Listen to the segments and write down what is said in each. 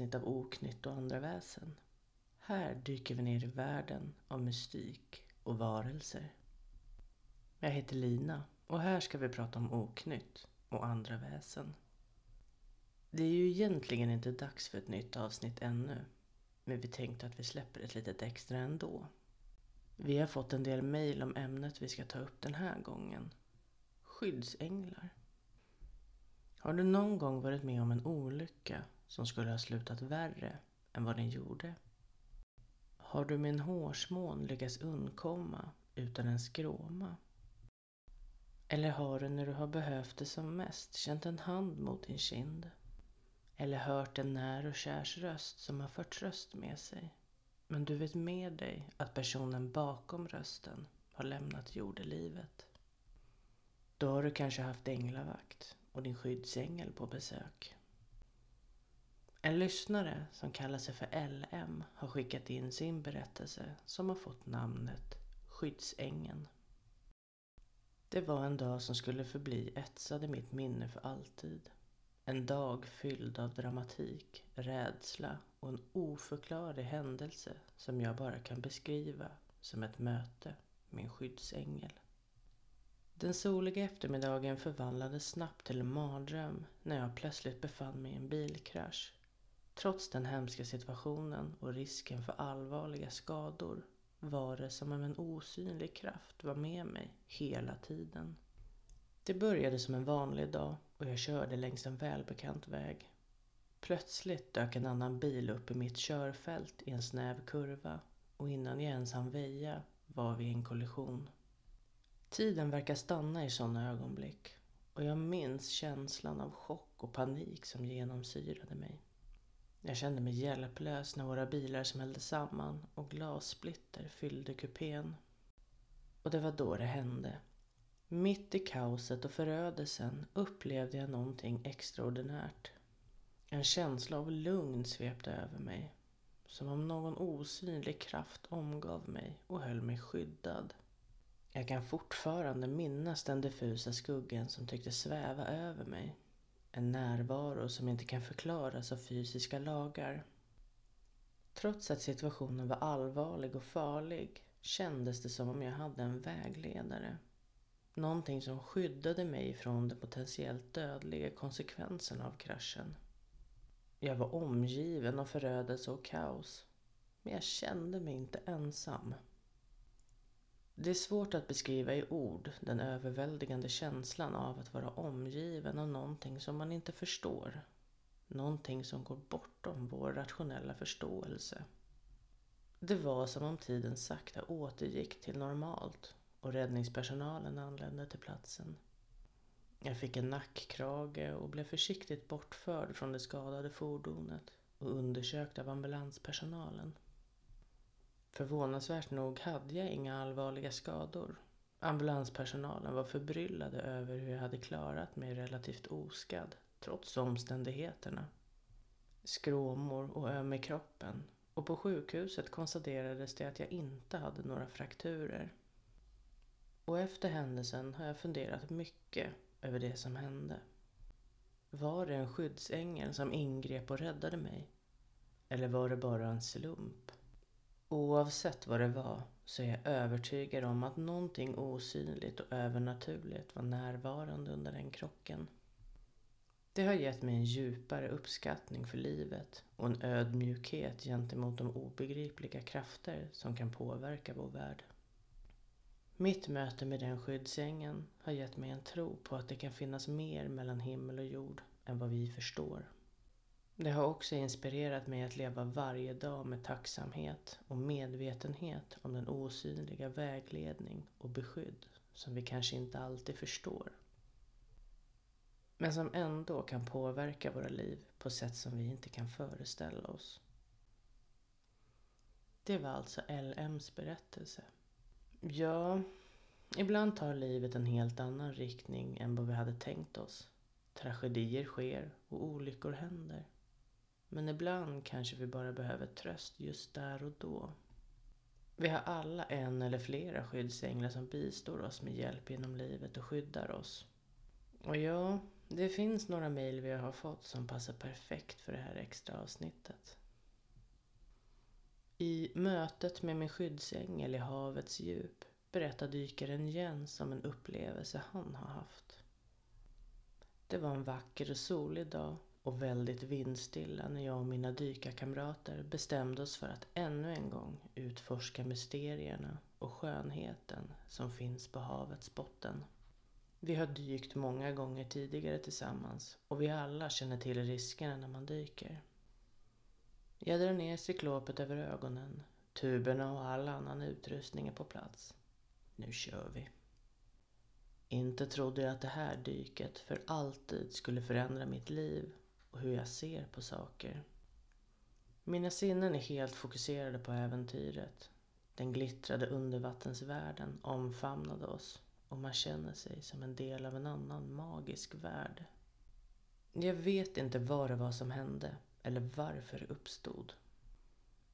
Avsnitt av Oknytt och andra väsen. Här dyker vi ner i världen av mystik och varelser. Jag heter Lina och här ska vi prata om oknytt och andra väsen. Det är ju egentligen inte dags för ett nytt avsnitt ännu. Men vi tänkte att vi släpper ett litet extra ändå. Vi har fått en del mejl om ämnet vi ska ta upp den här gången. Skyddsänglar. Har du någon gång varit med om en olycka som skulle ha slutat värre än vad den gjorde? Har du med en hårsmån lyckats undkomma utan en skråma? Eller har du när du har behövt det som mest känt en hand mot din kind? Eller hört en när och kärs röst som har fört tröst med sig? Men du vet med dig att personen bakom rösten har lämnat jordelivet. Då har du kanske haft änglavakt och din skyddsängel på besök. En lyssnare som kallar sig för LM har skickat in sin berättelse som har fått namnet Skyddsängeln. Det var en dag som skulle förbli etsad i mitt minne för alltid. En dag fylld av dramatik, rädsla och en oförklarlig händelse som jag bara kan beskriva som ett möte med en skyddsängel. Den soliga eftermiddagen förvandlades snabbt till en mardröm när jag plötsligt befann mig i en bilkrasch. Trots den hemska situationen och risken för allvarliga skador var det som om en osynlig kraft var med mig hela tiden. Det började som en vanlig dag och jag körde längs en välbekant väg. Plötsligt dök en annan bil upp i mitt körfält i en snäv kurva och innan jag ens hann väja var vi i en kollision. Tiden verkar stanna i sådana ögonblick och jag minns känslan av chock och panik som genomsyrade mig. Jag kände mig hjälplös när våra bilar smällde samman och glassplitter fyllde kupén. Och det var då det hände. Mitt i kaoset och förödelsen upplevde jag någonting extraordinärt. En känsla av lugn svepte över mig. Som om någon osynlig kraft omgav mig och höll mig skyddad. Jag kan fortfarande minnas den diffusa skuggan som tyckte sväva över mig. En närvaro som inte kan förklaras av fysiska lagar. Trots att situationen var allvarlig och farlig kändes det som om jag hade en vägledare. Någonting som skyddade mig från de potentiellt dödliga konsekvenserna av kraschen. Jag var omgiven av förödelse och kaos. Men jag kände mig inte ensam. Det är svårt att beskriva i ord den överväldigande känslan av att vara omgiven av någonting som man inte förstår. Någonting som går bortom vår rationella förståelse. Det var som om tiden sakta återgick till normalt och räddningspersonalen anlände till platsen. Jag fick en nackkrage och blev försiktigt bortförd från det skadade fordonet och undersökt av ambulanspersonalen. Förvånansvärt nog hade jag inga allvarliga skador. Ambulanspersonalen var förbryllade över hur jag hade klarat mig relativt oskadd, trots omständigheterna. Skråmor och öm i kroppen och på sjukhuset konstaterades det att jag inte hade några frakturer. Och efter händelsen har jag funderat mycket över det som hände. Var det en skyddsängel som ingrep och räddade mig? Eller var det bara en slump? Oavsett vad det var så är jag övertygad om att någonting osynligt och övernaturligt var närvarande under den krocken. Det har gett mig en djupare uppskattning för livet och en ödmjukhet gentemot de obegripliga krafter som kan påverka vår värld. Mitt möte med den skyddsängeln har gett mig en tro på att det kan finnas mer mellan himmel och jord än vad vi förstår. Det har också inspirerat mig att leva varje dag med tacksamhet och medvetenhet om den osynliga vägledning och beskydd som vi kanske inte alltid förstår. Men som ändå kan påverka våra liv på sätt som vi inte kan föreställa oss. Det var alltså LMs berättelse. Ja, ibland tar livet en helt annan riktning än vad vi hade tänkt oss. Tragedier sker och olyckor händer. Men ibland kanske vi bara behöver tröst just där och då. Vi har alla en eller flera skyddsänglar som bistår oss med hjälp genom livet och skyddar oss. Och ja, Det finns några mejl vi har fått som passar perfekt för det här extra avsnittet. I mötet med min skyddsängel i havets djup berättar dykaren Jens om en upplevelse han har haft. Det var en vacker och solig dag och väldigt vindstilla när jag och mina dykarkamrater bestämde oss för att ännu en gång utforska mysterierna och skönheten som finns på havets botten. Vi har dykt många gånger tidigare tillsammans och vi alla känner till riskerna när man dyker. Jag drar ner cyklopet över ögonen, tuberna och all annan utrustning är på plats. Nu kör vi. Inte trodde jag att det här dyket för alltid skulle förändra mitt liv och hur jag ser på saker. Mina sinnen är helt fokuserade på äventyret. Den glittrade undervattensvärlden omfamnade oss och man känner sig som en del av en annan magisk värld. Jag vet inte vad det var som hände eller varför det uppstod.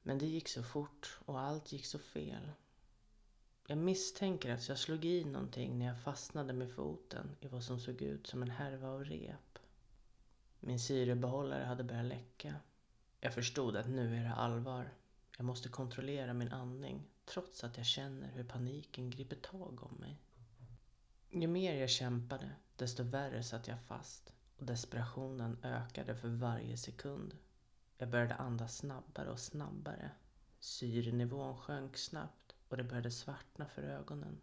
Men det gick så fort och allt gick så fel. Jag misstänker att jag slog i någonting när jag fastnade med foten i vad som såg ut som en härva av rep. Min syrebehållare hade börjat läcka. Jag förstod att nu är det allvar. Jag måste kontrollera min andning trots att jag känner hur paniken griper tag om mig. Ju mer jag kämpade, desto värre satt jag fast och desperationen ökade för varje sekund. Jag började andas snabbare och snabbare. Syrenivån sjönk snabbt och det började svartna för ögonen.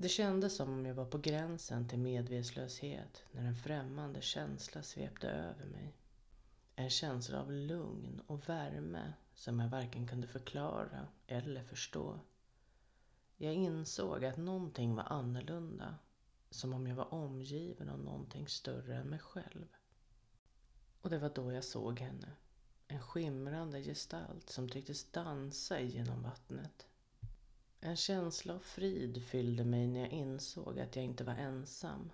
Det kändes som om jag var på gränsen till medvetslöshet när en främmande känsla svepte över mig. En känsla av lugn och värme som jag varken kunde förklara eller förstå. Jag insåg att någonting var annorlunda. Som om jag var omgiven av någonting större än mig själv. Och det var då jag såg henne. En skimrande gestalt som tycktes dansa genom vattnet. En känsla av frid fyllde mig när jag insåg att jag inte var ensam.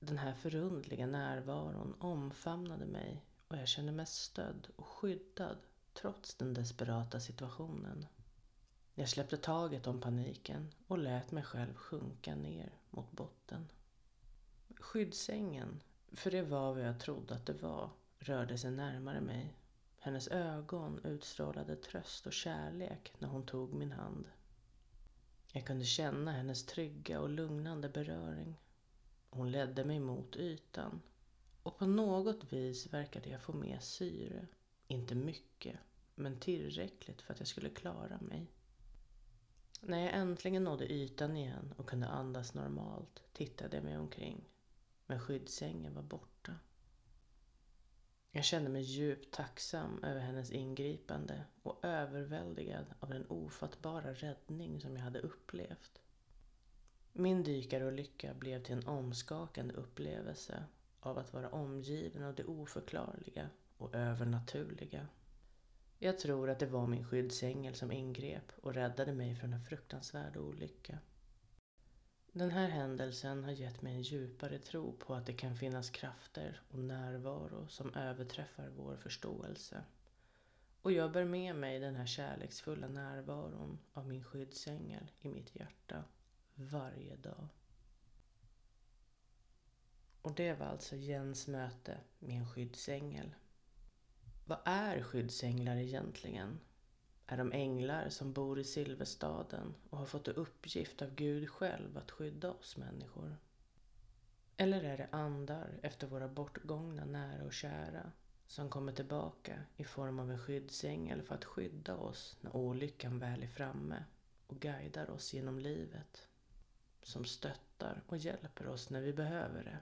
Den här förundliga närvaron omfamnade mig och jag kände mig stödd och skyddad trots den desperata situationen. Jag släppte taget om paniken och lät mig själv sjunka ner mot botten. Skyddsängen, för det var vad jag trodde att det var, rörde sig närmare mig. Hennes ögon utstrålade tröst och kärlek när hon tog min hand. Jag kunde känna hennes trygga och lugnande beröring. Hon ledde mig mot ytan och på något vis verkade jag få med syre. Inte mycket, men tillräckligt för att jag skulle klara mig. När jag äntligen nådde ytan igen och kunde andas normalt tittade jag mig omkring. Men skyddsängen var borta. Jag kände mig djupt tacksam över hennes ingripande och överväldigad av den ofattbara räddning som jag hade upplevt. Min dykarolycka blev till en omskakande upplevelse av att vara omgiven av det oförklarliga och övernaturliga. Jag tror att det var min skyddsängel som ingrep och räddade mig från en fruktansvärd olycka. Den här händelsen har gett mig en djupare tro på att det kan finnas krafter och närvaro som överträffar vår förståelse. Och jag bär med mig den här kärleksfulla närvaron av min skyddsängel i mitt hjärta varje dag. Och det var alltså Jens möte med en skyddsängel. Vad är skyddsänglar egentligen? Är de änglar som bor i Silverstaden och har fått i uppgift av Gud själv att skydda oss människor? Eller är det andar efter våra bortgångna nära och kära som kommer tillbaka i form av en skyddsängel för att skydda oss när olyckan väl är framme och guidar oss genom livet? Som stöttar och hjälper oss när vi behöver det.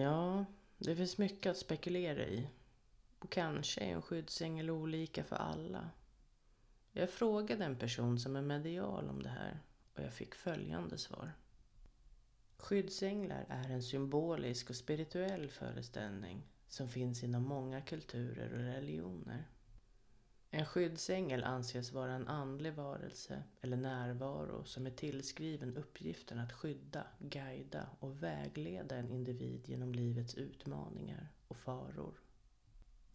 Ja, det finns mycket att spekulera i. Och kanske är en skyddsängel olika för alla. Jag frågade en person som är medial om det här och jag fick följande svar. Skyddsänglar är en symbolisk och spirituell föreställning som finns inom många kulturer och religioner. En skyddsängel anses vara en andlig varelse eller närvaro som är tillskriven uppgiften att skydda, guida och vägleda en individ genom livets utmaningar och faror.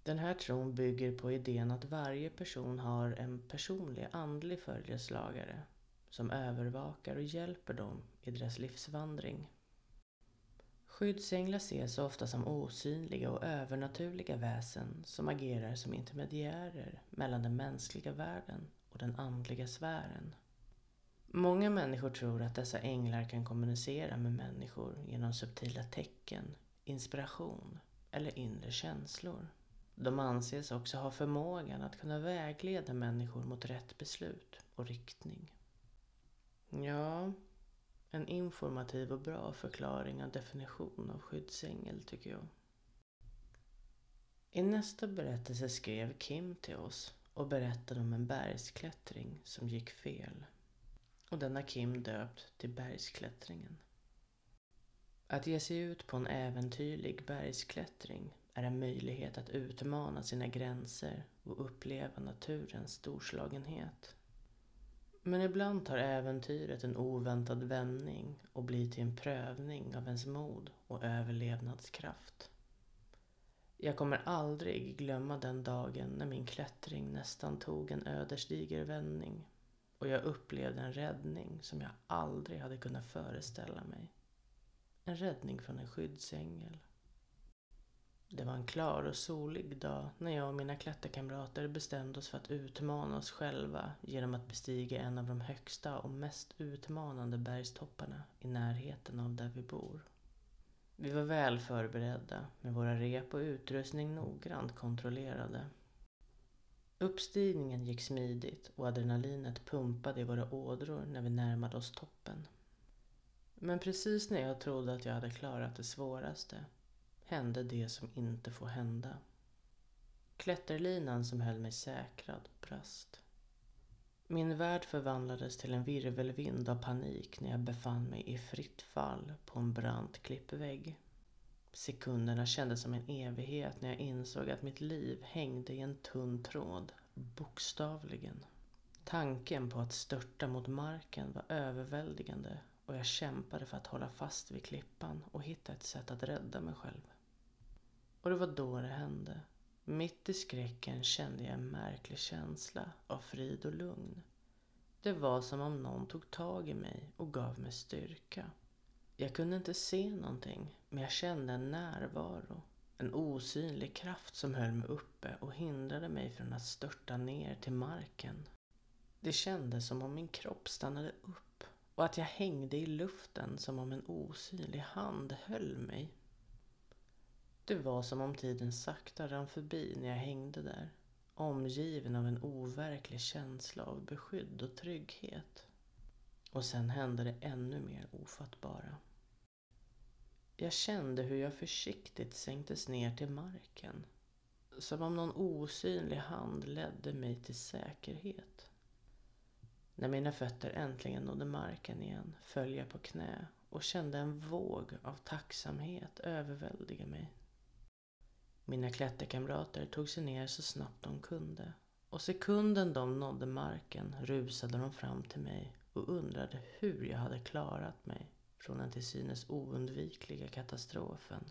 Den här tron bygger på idén att varje person har en personlig andlig följeslagare som övervakar och hjälper dem i deras livsvandring. Skyddsänglar ses ofta som osynliga och övernaturliga väsen som agerar som intermediärer mellan den mänskliga världen och den andliga sfären. Många människor tror att dessa änglar kan kommunicera med människor genom subtila tecken, inspiration eller inre känslor. De anses också ha förmågan att kunna vägleda människor mot rätt beslut och riktning. Ja, en informativ och bra förklaring och definition av skyddsängel tycker jag. I nästa berättelse skrev Kim till oss och berättade om en bergsklättring som gick fel. Och den har Kim döpt till bergsklättringen. Att ge sig ut på en äventyrlig bergsklättring är en möjlighet att utmana sina gränser och uppleva naturens storslagenhet. Men ibland tar äventyret en oväntad vändning och blir till en prövning av ens mod och överlevnadskraft. Jag kommer aldrig glömma den dagen när min klättring nästan tog en ödesdiger vändning och jag upplevde en räddning som jag aldrig hade kunnat föreställa mig. En räddning från en skyddsängel. Det var en klar och solig dag när jag och mina klätterkamrater bestämde oss för att utmana oss själva genom att bestiga en av de högsta och mest utmanande bergstopparna i närheten av där vi bor. Vi var väl förberedda med våra rep och utrustning noggrant kontrollerade. Uppstigningen gick smidigt och adrenalinet pumpade i våra ådror när vi närmade oss toppen. Men precis när jag trodde att jag hade klarat det svåraste hände det som inte får hända. Klätterlinan som höll mig säkrad brast. Min värld förvandlades till en virvelvind av panik när jag befann mig i fritt fall på en brant klippvägg. Sekunderna kändes som en evighet när jag insåg att mitt liv hängde i en tunn tråd, bokstavligen. Tanken på att störta mot marken var överväldigande och jag kämpade för att hålla fast vid klippan och hitta ett sätt att rädda mig själv. Och det var då det hände. Mitt i skräcken kände jag en märklig känsla av frid och lugn. Det var som om någon tog tag i mig och gav mig styrka. Jag kunde inte se någonting, men jag kände en närvaro. En osynlig kraft som höll mig uppe och hindrade mig från att störta ner till marken. Det kändes som om min kropp stannade upp och att jag hängde i luften som om en osynlig hand höll mig. Det var som om tiden sakta rann förbi när jag hängde där, omgiven av en overklig känsla av beskydd och trygghet. Och sen hände det ännu mer ofattbara. Jag kände hur jag försiktigt sänktes ner till marken. Som om någon osynlig hand ledde mig till säkerhet. När mina fötter äntligen nådde marken igen föll jag på knä och kände en våg av tacksamhet överväldiga mig. Mina klätterkamrater tog sig ner så snabbt de kunde och sekunden de nådde marken rusade de fram till mig och undrade hur jag hade klarat mig från den till synes oundvikliga katastrofen.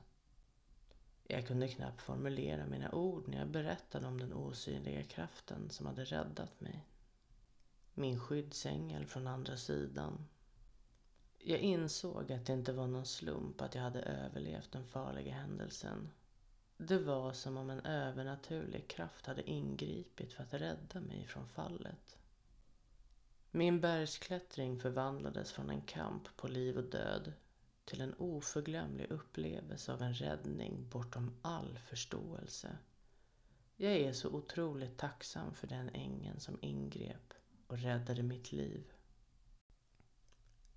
Jag kunde knappt formulera mina ord när jag berättade om den osynliga kraften som hade räddat mig. Min skyddsängel från andra sidan. Jag insåg att det inte var någon slump att jag hade överlevt den farliga händelsen det var som om en övernaturlig kraft hade ingripit för att rädda mig från fallet. Min bergsklättring förvandlades från en kamp på liv och död till en oförglömlig upplevelse av en räddning bortom all förståelse. Jag är så otroligt tacksam för den ängeln som ingrep och räddade mitt liv.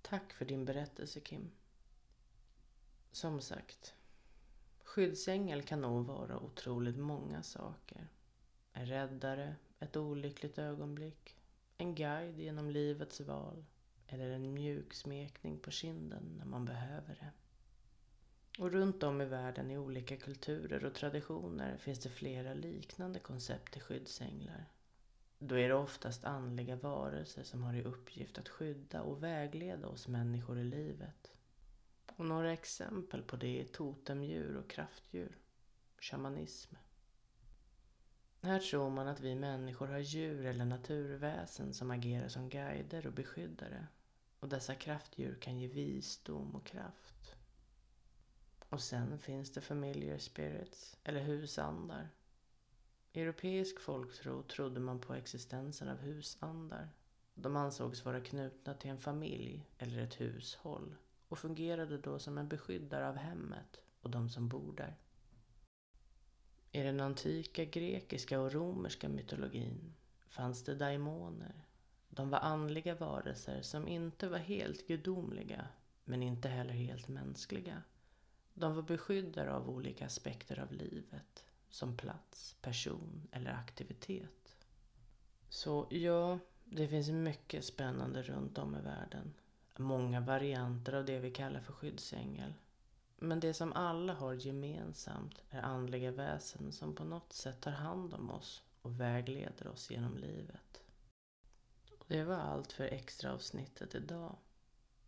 Tack för din berättelse Kim. Som sagt, Skyddsängel kan nog vara otroligt många saker. En räddare, ett olyckligt ögonblick, en guide genom livets val eller en mjuk smekning på kinden när man behöver det. Och runt om i världen i olika kulturer och traditioner finns det flera liknande koncept till skyddsänglar. Då är det oftast andliga varelser som har i uppgift att skydda och vägleda oss människor i livet. Och några exempel på det är totemdjur och kraftdjur, shamanism. Här tror man att vi människor har djur eller naturväsen som agerar som guider och beskyddare. Och dessa kraftdjur kan ge visdom och kraft. Och sen finns det familiar spirits, eller husandar. I europeisk folktro trodde man på existensen av husandar. De ansågs vara knutna till en familj eller ett hushåll och fungerade då som en beskyddare av hemmet och de som bor där. I den antika grekiska och romerska mytologin fanns det daimoner. De var andliga varelser som inte var helt gudomliga men inte heller helt mänskliga. De var beskyddare av olika aspekter av livet som plats, person eller aktivitet. Så ja, det finns mycket spännande runt om i världen. Många varianter av det vi kallar för skyddsängel. Men det som alla har gemensamt är andliga väsen som på något sätt tar hand om oss och vägleder oss genom livet. Det var allt för extra avsnittet idag.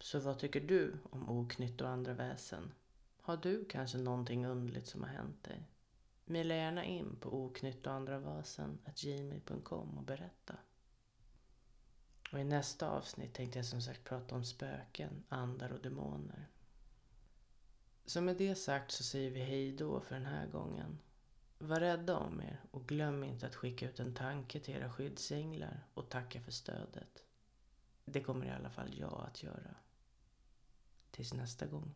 Så vad tycker du om oknytt och andra väsen? Har du kanske någonting underligt som har hänt dig? Mila gärna in på oknytt och andra och berätta. Och i nästa avsnitt tänkte jag som sagt prata om spöken, andar och demoner. Så med det sagt så säger vi hej då för den här gången. Var rädda om er och glöm inte att skicka ut en tanke till era skyddsänglar och tacka för stödet. Det kommer i alla fall jag att göra. Tills nästa gång.